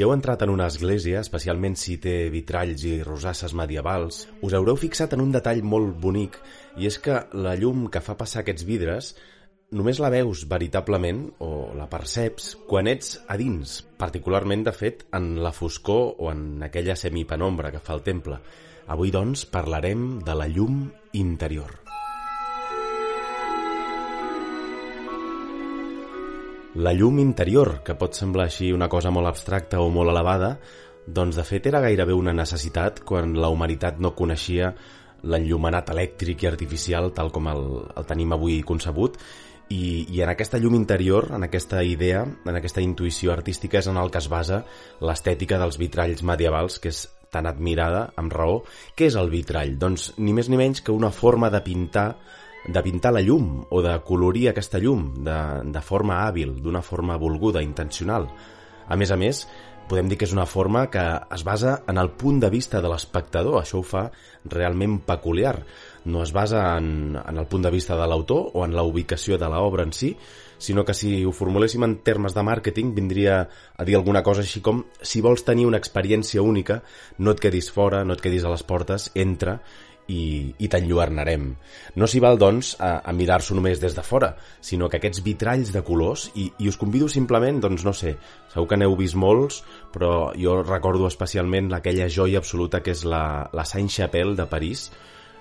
Si heu entrat en una església, especialment si té vitralls i rosasses medievals, us haureu fixat en un detall molt bonic, i és que la llum que fa passar aquests vidres només la veus veritablement o la perceps quan ets a dins, particularment, de fet, en la foscor o en aquella semipenombra que fa el temple. Avui, doncs, parlarem de la llum interior. La llum interior, que pot semblar així una cosa molt abstracta o molt elevada, doncs de fet era gairebé una necessitat quan la humanitat no coneixia l'enllumenat elèctric i artificial tal com el, el tenim avui concebut i, i en aquesta llum interior, en aquesta idea, en aquesta intuïció artística és en el que es basa l'estètica dels vitralls medievals, que és tan admirada, amb raó. Què és el vitrall? Doncs ni més ni menys que una forma de pintar de pintar la llum o de colorir aquesta llum de, de forma hàbil, d'una forma volguda, intencional. A més a més, podem dir que és una forma que es basa en el punt de vista de l'espectador, això ho fa realment peculiar. No es basa en, en el punt de vista de l'autor o en la ubicació de l'obra en si, sinó que si ho formuléssim en termes de màrqueting vindria a dir alguna cosa així com si vols tenir una experiència única, no et quedis fora, no et quedis a les portes, entra i, i t'enlluernarem. No s'hi val, doncs, a, a mirar-s'ho només des de fora, sinó que aquests vitralls de colors, i, i us convido simplement, doncs no sé, segur que n'heu vist molts, però jo recordo especialment aquella joia absoluta que és la, la Saint-Chapelle de París,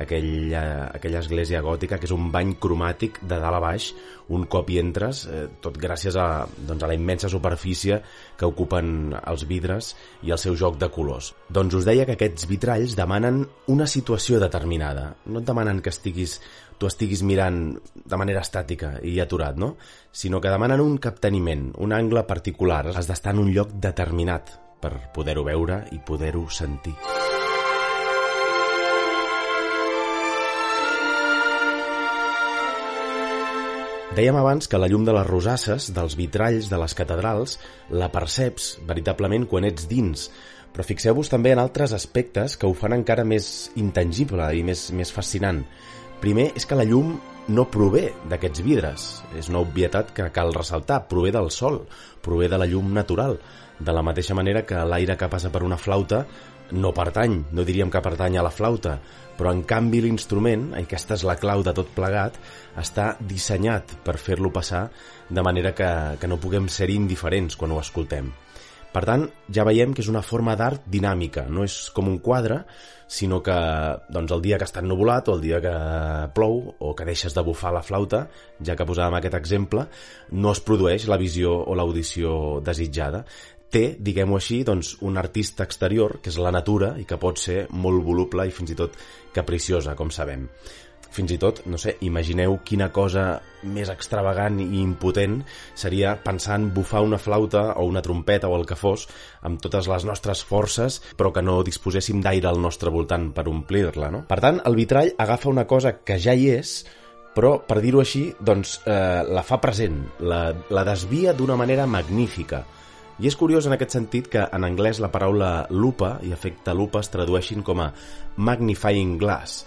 aquella, aquella església gòtica que és un bany cromàtic de dalt a baix un cop hi entres, eh, tot gràcies a, doncs, a la immensa superfície que ocupen els vidres i el seu joc de colors. Doncs us deia que aquests vitralls demanen una situació determinada. No et demanen que estiguis, tu estiguis mirant de manera estàtica i aturat, no? Sinó que demanen un capteniment, un angle particular. Has d'estar en un lloc determinat per poder-ho veure i poder-ho sentir. Dèiem abans que la llum de les rosasses, dels vitralls, de les catedrals, la perceps veritablement quan ets dins, però fixeu-vos també en altres aspectes que ho fan encara més intangible i més, més fascinant. Primer és que la llum no prové d'aquests vidres, és una obvietat que cal ressaltar, prové del sol, prové de la llum natural, de la mateixa manera que l'aire que passa per una flauta no pertany, no diríem que pertany a la flauta, però en canvi l'instrument, aquesta és la clau de tot plegat, està dissenyat per fer-lo passar de manera que, que no puguem ser indiferents quan ho escoltem. Per tant, ja veiem que és una forma d'art dinàmica, no és com un quadre, sinó que doncs, el dia que està ennubulat o el dia que plou o que deixes de bufar la flauta, ja que posàvem aquest exemple, no es produeix la visió o l'audició desitjada té, diguem-ho així, doncs, un artista exterior, que és la natura, i que pot ser molt voluble i fins i tot capriciosa, com sabem. Fins i tot, no sé, imagineu quina cosa més extravagant i impotent seria pensar en bufar una flauta o una trompeta o el que fos amb totes les nostres forces, però que no disposéssim d'aire al nostre voltant per omplir-la, no? Per tant, el vitrall agafa una cosa que ja hi és, però, per dir-ho així, doncs, eh, la fa present, la, la desvia d'una manera magnífica, i és curiós en aquest sentit que en anglès la paraula lupa i efecte lupa es tradueixin com a magnifying glass,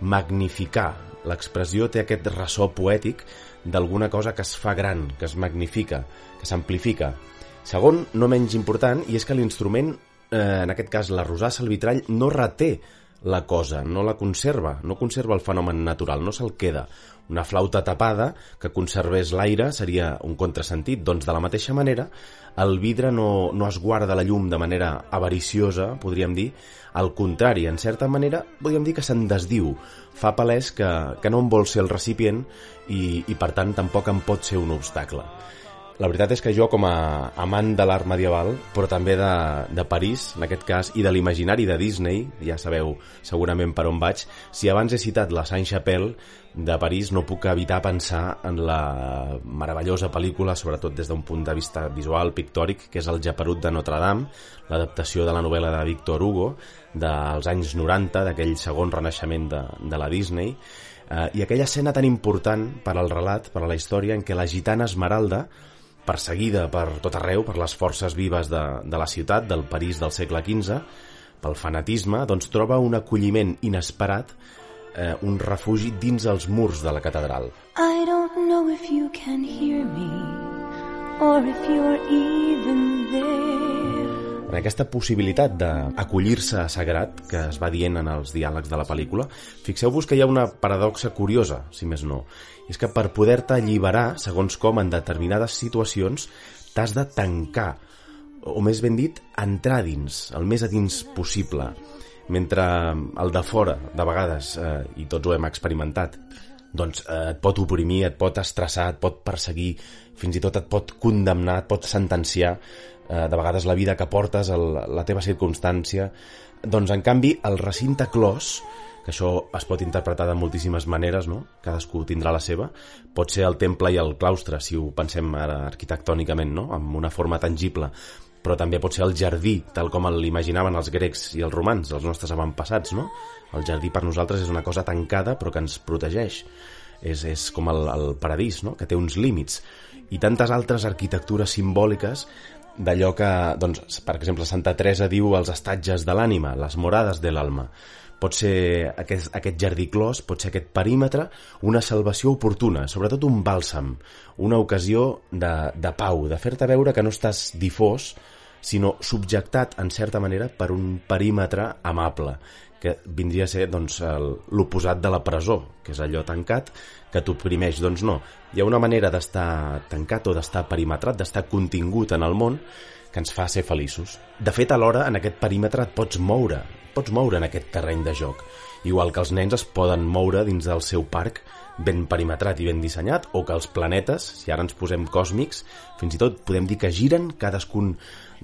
magnificar. L'expressió té aquest ressò poètic d'alguna cosa que es fa gran, que es magnifica, que s'amplifica. Segon, no menys important, i és que l'instrument, eh, en aquest cas la rosassa, el vitrall, no reté la cosa, no la conserva, no conserva el fenomen natural, no se'l queda. Una flauta tapada que conservés l'aire seria un contrasentit, doncs de la mateixa manera el vidre no, no es guarda la llum de manera avariciosa, podríem dir, al contrari, en certa manera podríem dir que se'n desdiu, fa palès que, que no en vol ser el recipient i, i per tant tampoc en pot ser un obstacle. La veritat és que jo, com a amant de l'art medieval, però també de, de París, en aquest cas, i de l'imaginari de Disney, ja sabeu segurament per on vaig, si abans he citat la Saint-Chapelle de París, no puc evitar pensar en la meravellosa pel·lícula, sobretot des d'un punt de vista visual, pictòric, que és El Japerut de Notre Dame, l'adaptació de la novel·la de Victor Hugo, dels anys 90, d'aquell segon renaixement de, de la Disney, eh, i aquella escena tan important per al relat, per a la història, en què la gitana Esmeralda, perseguida per tot arreu, per les forces vives de, de la ciutat, del París del segle XV, pel fanatisme, doncs troba un acolliment inesperat, eh, un refugi dins els murs de la catedral. I don't know if you can hear me or if you're even there en aquesta possibilitat d'acollir-se a sagrat que es va dient en els diàlegs de la pel·lícula, fixeu-vos que hi ha una paradoxa curiosa, si més no. És que per poder-te alliberar, segons com en determinades situacions, t'has de tancar, o més ben dit, entrar dins, el més a dins possible. Mentre el de fora, de vegades, eh, i tots ho hem experimentat, doncs eh, et pot oprimir, et pot estressar, et pot perseguir, fins i tot et pot condemnar, et pot sentenciar, eh, de vegades la vida que portes, el, la teva circumstància... Doncs, en canvi, el recinte clos, que això es pot interpretar de moltíssimes maneres, no? cadascú tindrà la seva, pot ser el temple i el claustre, si ho pensem ara arquitectònicament, no? amb una forma tangible, però també pot ser el jardí, tal com l'imaginaven els grecs i els romans, els nostres avantpassats, no? El jardí per nosaltres és una cosa tancada però que ens protegeix. És, és com el, el paradís, no? que té uns límits. I tantes altres arquitectures simbòliques d'allò que, doncs, per exemple, Santa Teresa diu els estatges de l'ànima, les morades de l'alma. Pot ser aquest, aquest jardí clos, pot ser aquest perímetre, una salvació oportuna, sobretot un bàlsam, una ocasió de, de pau, de fer-te veure que no estàs difós, sinó subjectat, en certa manera, per un perímetre amable, que vindria a ser doncs, l'oposat de la presó, que és allò tancat que t'oprimeix. Doncs no, hi ha una manera d'estar tancat o d'estar perimetrat, d'estar contingut en el món, que ens fa ser feliços. De fet, alhora, en aquest perímetre et pots moure, pots moure en aquest terreny de joc. Igual que els nens es poden moure dins del seu parc ben perimetrat i ben dissenyat, o que els planetes, si ara ens posem còsmics, fins i tot podem dir que giren cadascun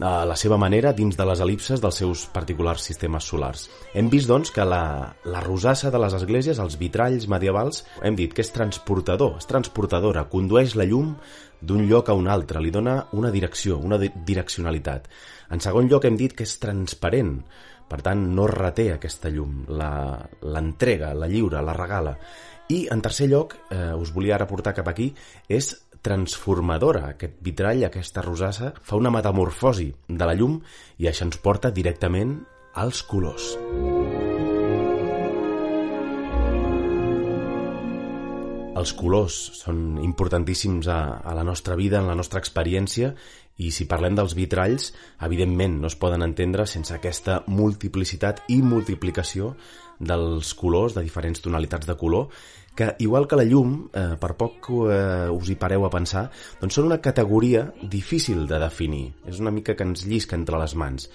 a la seva manera dins de les elipses dels seus particulars sistemes solars. Hem vist, doncs, que la, la rosassa de les esglésies, els vitralls medievals, hem dit que és transportador, és transportadora, condueix la llum d'un lloc a un altre, li dona una direcció, una di direccionalitat. En segon lloc hem dit que és transparent, per tant no reté aquesta llum, l'entrega, la, la lliura, la regala. I en tercer lloc, eh, us volia ara portar cap aquí, és transformadora. Aquest vitrall, aquesta rosassa, fa una metamorfosi de la llum i això ens porta directament als colors. Els colors són importantíssims a, a la nostra vida, en la nostra experiència, i si parlem dels vitralls, evidentment no es poden entendre sense aquesta multiplicitat i multiplicació dels colors, de diferents tonalitats de color, que, igual que la llum, eh, per poc eh, us hi pareu a pensar, doncs són una categoria difícil de definir. És una mica que ens llisca entre les mans.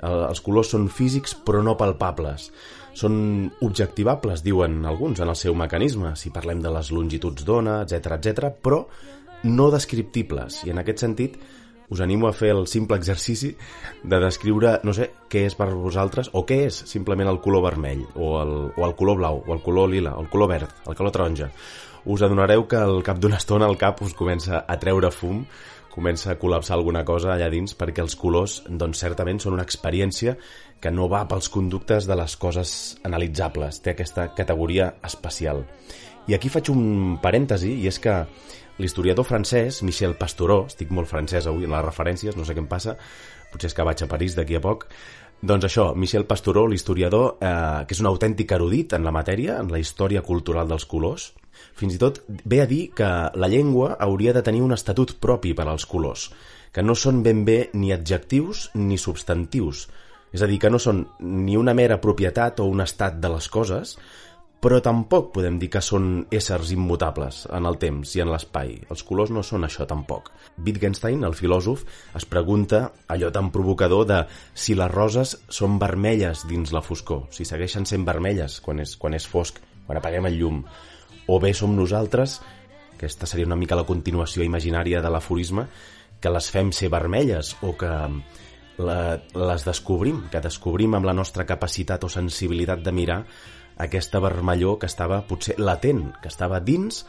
El, els colors són físics però no palpables. Són objectivables, diuen alguns, en el seu mecanisme, si parlem de les longituds d'ona, etc etc, però no descriptibles. I en aquest sentit, us animo a fer el simple exercici de descriure, no sé, què és per vosaltres, o què és simplement el color vermell, o el, o el color blau, o el color lila, o el color verd, el color taronja. Us adonareu que al cap d'una estona el cap us comença a treure fum, comença a col·lapsar alguna cosa allà dins perquè els colors, doncs certament són una experiència que no va pels conductes de les coses analitzables, té aquesta categoria especial. I aquí faig un parèntesi, i és que L'historiador francès, Michel Pastoró, estic molt francès avui en les referències, no sé què em passa, potser és que vaig a París d'aquí a poc, doncs això, Michel Pastoró, l'historiador, eh, que és un autèntic erudit en la matèria, en la història cultural dels colors, fins i tot ve a dir que la llengua hauria de tenir un estatut propi per als colors, que no són ben bé ni adjectius ni substantius, és a dir, que no són ni una mera propietat o un estat de les coses, però tampoc podem dir que són éssers immutables en el temps i en l'espai. Els colors no són això tampoc. Wittgenstein, el filòsof, es pregunta allò tan provocador de si les roses són vermelles dins la foscor, si segueixen sent vermelles quan és, quan és fosc, quan apaguem el llum, o bé som nosaltres, aquesta seria una mica la continuació imaginària de l'aforisme, que les fem ser vermelles o que la, les descobrim, que descobrim amb la nostra capacitat o sensibilitat de mirar aquesta vermellor que estava potser latent, que estava dins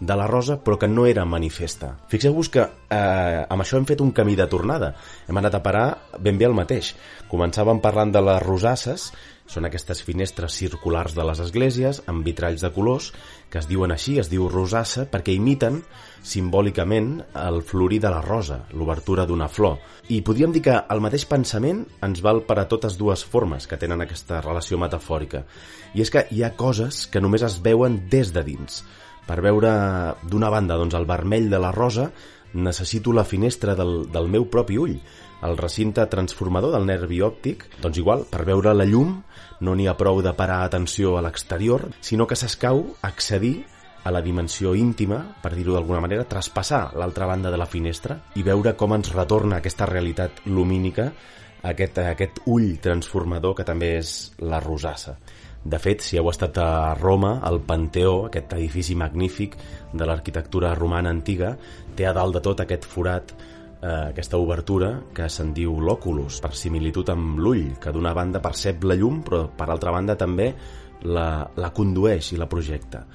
de la rosa però que no era manifesta. Fixeu-vos que eh, amb això hem fet un camí de tornada. Hem anat a parar ben bé el mateix. Començàvem parlant de les rosasses, són aquestes finestres circulars de les esglésies amb vitralls de colors que es diuen així, es diu rosassa perquè imiten simbòlicament el florir de la rosa, l'obertura d'una flor. I podríem dir que el mateix pensament ens val per a totes dues formes que tenen aquesta relació metafòrica. I és que hi ha coses que només es veuen des de dins. Per veure d'una banda doncs, el vermell de la rosa, necessito la finestra del, del meu propi ull, el recinte transformador del nervi òptic, doncs igual, per veure la llum no n'hi ha prou de parar atenció a l'exterior, sinó que s'escau accedir a la dimensió íntima, per dir-ho d'alguna manera, traspassar l'altra banda de la finestra i veure com ens retorna aquesta realitat lumínica, aquest, aquest ull transformador que també és la rosassa. De fet, si heu estat a Roma, el Panteó, aquest edifici magnífic de l'arquitectura romana antiga, té a dalt de tot aquest forat, eh, aquesta obertura que se'n diu l'òculus, per similitud amb l'ull, que d'una banda percep la llum, però per altra banda també la, la condueix i la projecta.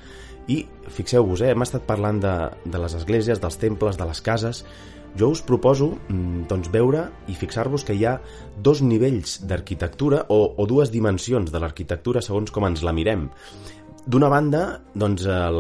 I fixeu-vos, eh, hem estat parlant de, de les esglésies, dels temples, de les cases, jo us proposo mm, doncs, veure i fixar-vos que hi ha dos nivells d'arquitectura o, o dues dimensions de l'arquitectura segons com ens la mirem. D'una banda, doncs, el,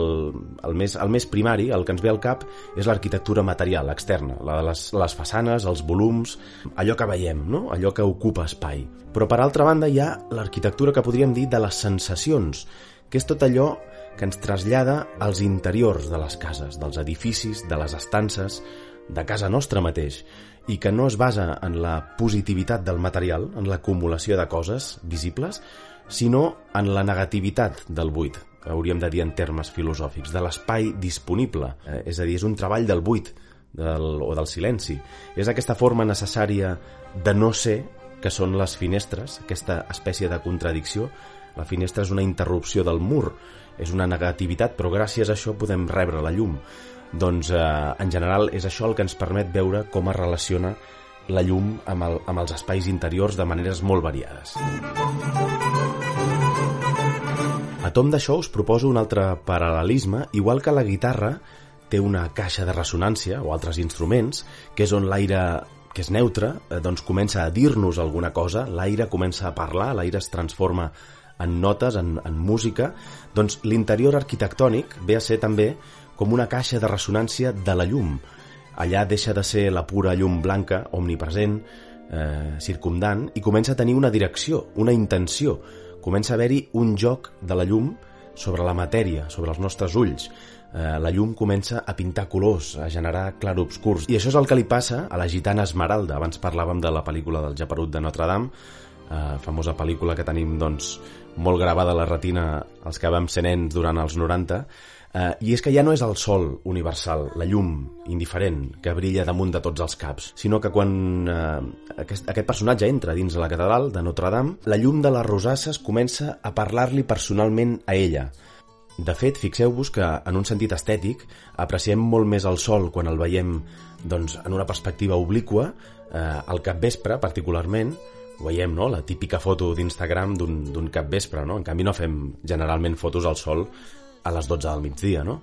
el, més, el més primari, el que ens ve al cap, és l'arquitectura material, externa, la de les, les façanes, els volums, allò que veiem, no? allò que ocupa espai. Però, per altra banda, hi ha l'arquitectura que podríem dir de les sensacions, que és tot allò que ens trasllada als interiors de les cases, dels edificis, de les estances, de casa nostra mateix i que no es basa en la positivitat del material, en l'acumulació de coses visibles, sinó en la negativitat del buit, hauríem de dir en termes filosòfics, de l'espai disponible, eh, és a dir, és un treball del buit del, o del silenci. És aquesta forma necessària de no ser que són les finestres, aquesta espècie de contradicció. La finestra és una interrupció del mur, és una negativitat, però gràcies a això podem rebre la llum doncs eh, en general és això el que ens permet veure com es relaciona la llum amb, el, amb els espais interiors de maneres molt variades. A tom d'això us proposo un altre paral·lelisme, igual que la guitarra té una caixa de ressonància o altres instruments, que és on l'aire que és neutre, eh, doncs comença a dir-nos alguna cosa, l'aire comença a parlar, l'aire es transforma en notes, en, en música, doncs l'interior arquitectònic ve a ser també com una caixa de ressonància de la llum. Allà deixa de ser la pura llum blanca, omnipresent, eh, circumdant, i comença a tenir una direcció, una intenció. Comença a haver-hi un joc de la llum sobre la matèria, sobre els nostres ulls. Eh, la llum comença a pintar colors, a generar clarobscurs. I això és el que li passa a la gitana Esmeralda. Abans parlàvem de la pel·lícula del Japerut de Notre Dame, eh, famosa pel·lícula que tenim doncs, molt gravada a la retina els que vam ser nens durant els 90, Uh, I és que ja no és el sol universal, la llum indiferent que brilla damunt de tots els caps, sinó que quan uh, aquest, aquest personatge entra dins de la catedral de Notre Dame, la llum de les rosasses comença a parlar-li personalment a ella. De fet, fixeu-vos que, en un sentit estètic, apreciem molt més el sol quan el veiem doncs, en una perspectiva obliqua, eh, al capvespre particularment, ho veiem, no?, la típica foto d'Instagram d'un capvespre, no? En canvi no fem generalment fotos al sol a les 12 del migdia, no?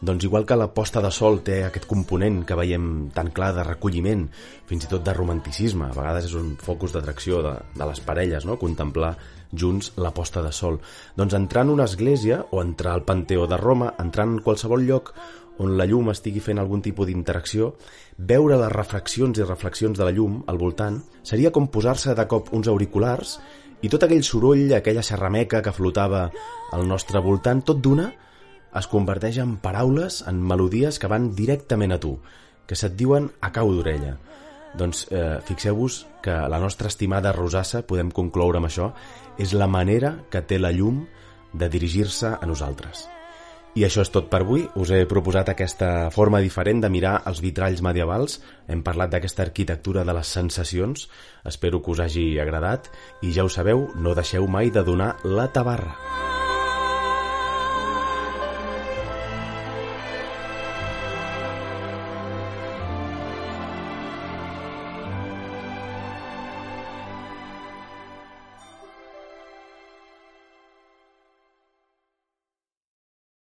Doncs igual que la posta de sol té aquest component que veiem tan clar de recolliment, fins i tot de romanticisme, a vegades és un focus d'atracció de, de les parelles, no? contemplar junts la posta de sol. Doncs entrar en una església o entrar al Panteó de Roma, entrar en qualsevol lloc on la llum estigui fent algun tipus d'interacció, veure les refraccions i reflexions de la llum al voltant, seria com posar-se de cop uns auriculars i tot aquell soroll, aquella xerrameca que flotava al nostre voltant, tot d'una es converteix en paraules, en melodies que van directament a tu, que se't diuen a cau d'orella. Doncs eh, fixeu-vos que la nostra estimada rosassa, podem concloure amb això, és la manera que té la llum de dirigir-se a nosaltres. I això és tot per avui. Us he proposat aquesta forma diferent de mirar els vitralls medievals. Hem parlat d'aquesta arquitectura de les sensacions. Espero que us hagi agradat. I ja ho sabeu, no deixeu mai de donar la tabarra.